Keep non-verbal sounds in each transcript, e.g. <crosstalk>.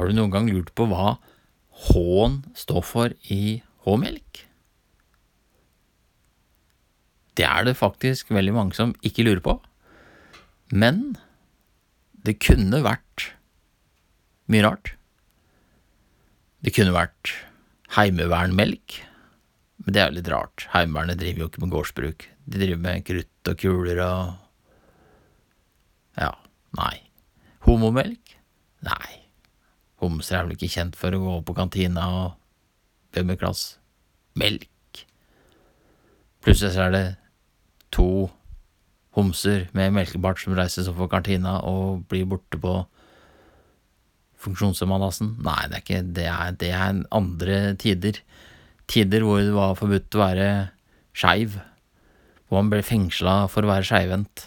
Har du noen gang lurt på hva H-en står for i H-melk? Det er det faktisk veldig mange som ikke lurer på. Men det kunne vært mye rart. Det kunne vært heimevernmelk, men det er jo litt rart. Heimevernet driver jo ikke med gårdsbruk. De driver med krutt og kuler og Ja, nei. Homomelk? Nei. Homser er vel ikke kjent for å gå på kantina og be med glass melk. Plutselig så er det to homser med melkebart som reises opp for kantina og blir borte på funksjonshemmadassen. Nei, det er ikke det er, det er andre tider. Tider hvor det var forbudt å være skeiv. Hvor man ble fengsla for å være skeivhendt.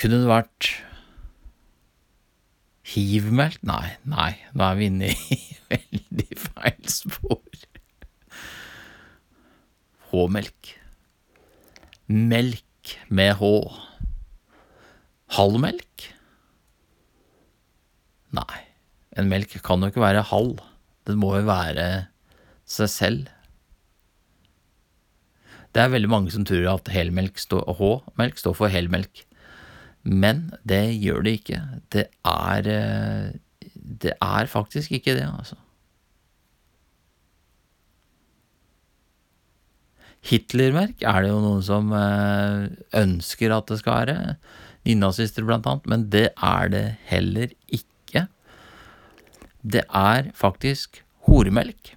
Kunne det vært hivmelk? Nei, nei, nå er vi inne i <laughs> veldig feil spor. H-melk. Melk med H. Halvmelk? Nei, en melk kan jo ikke være halv. Den må jo være seg selv. Det er veldig mange som tror at helmelk står, H-melk står for helmelk. Men det gjør det ikke. Det er Det er faktisk ikke det, altså. Hitlermerk er det jo noen som ønsker at det skal være. Nynazister, blant annet. Men det er det heller ikke. Det er faktisk horemelk.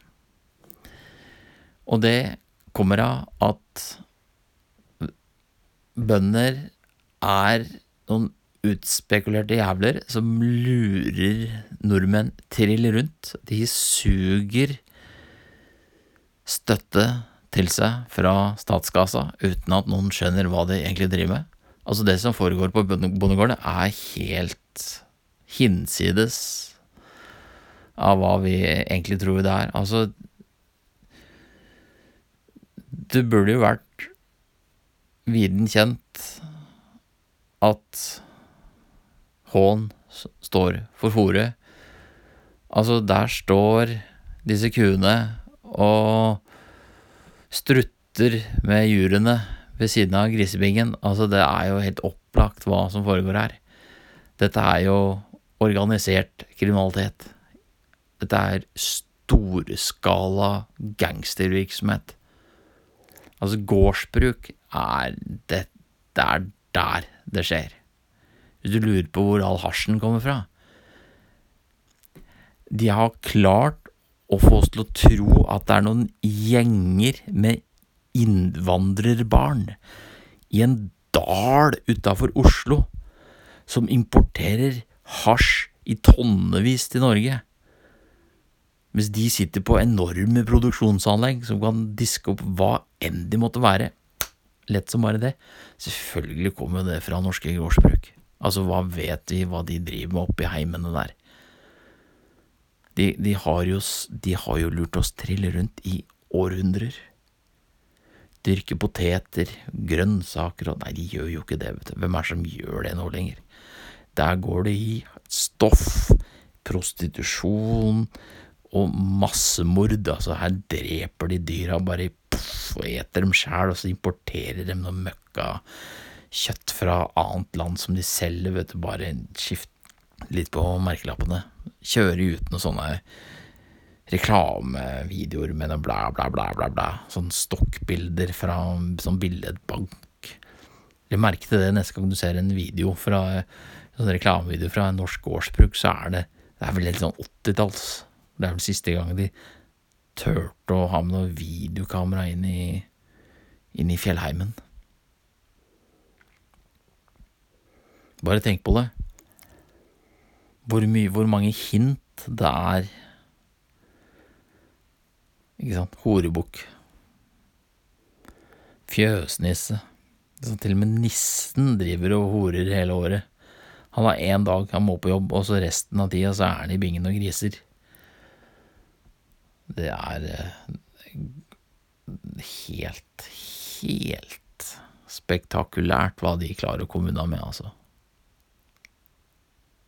Og det kommer av at bønder er noen utspekulerte jævler som lurer nordmenn trill rundt. De suger støtte til seg fra statskassa uten at noen skjønner hva de egentlig driver med. Altså, det som foregår på bondegården, er helt hinsides av hva vi egentlig tror det er. Altså Det burde jo vært viden kjent at H-en står for fòret. Altså, der står disse kuene og strutter med jurene ved siden av grisebingen. Altså, det er jo helt opplagt hva som foregår her. Dette er jo organisert kriminalitet. Dette er storskala gangstervirksomhet. Altså, gårdsbruk er det, det er der det skjer. Hvis du lurer på hvor all hasjen kommer fra. De har klart å få oss til å tro at det er noen gjenger med innvandrerbarn i en dal utafor Oslo som importerer hasj i tonnevis til Norge. Mens de sitter på enorme produksjonsanlegg som kan diske opp hva enn de måtte være. Lett som bare det. Selvfølgelig kommer det fra norske gårdsbruk. Altså, hva vet vi hva de driver med oppi heimene der? De, de, har jo, de har jo lurt oss trille rundt i århundrer. Dyrke poteter, grønnsaker og Nei, de gjør jo ikke det, vet du. Hvem er det som gjør det nå lenger? Der går det i stoff, prostitusjon og massemord. Altså, her dreper de dyra bare puff, og eter dem sjæl, og så importerer dem noe møkka kjøtt fra annet land som de selger, vet du, bare skift litt på merkelappene. Kjøre ut noen sånne reklamevideoer med noe bla, bla, bla, bla, bla. Sånn stokkbilder fra sånn billedbank. Legg merke til det neste gang du ser en video fra sånn reklamevideo fra en norsk gårdsbruk, så er det det er vel litt sånn åttitalls. Det er vel siste gang de turte å ha med noe videokamera inn i, inn i fjellheimen. Bare tenk på det. Hvor, mye, hvor mange hint det er Ikke sant? Horebukk. Fjøsnisse. Så til og med nissen driver og horer hele året. Han har én dag han må på jobb, og så resten av tida så er han i bingen og griser. Det er helt, helt spektakulært hva de klarer å komme unna med, altså.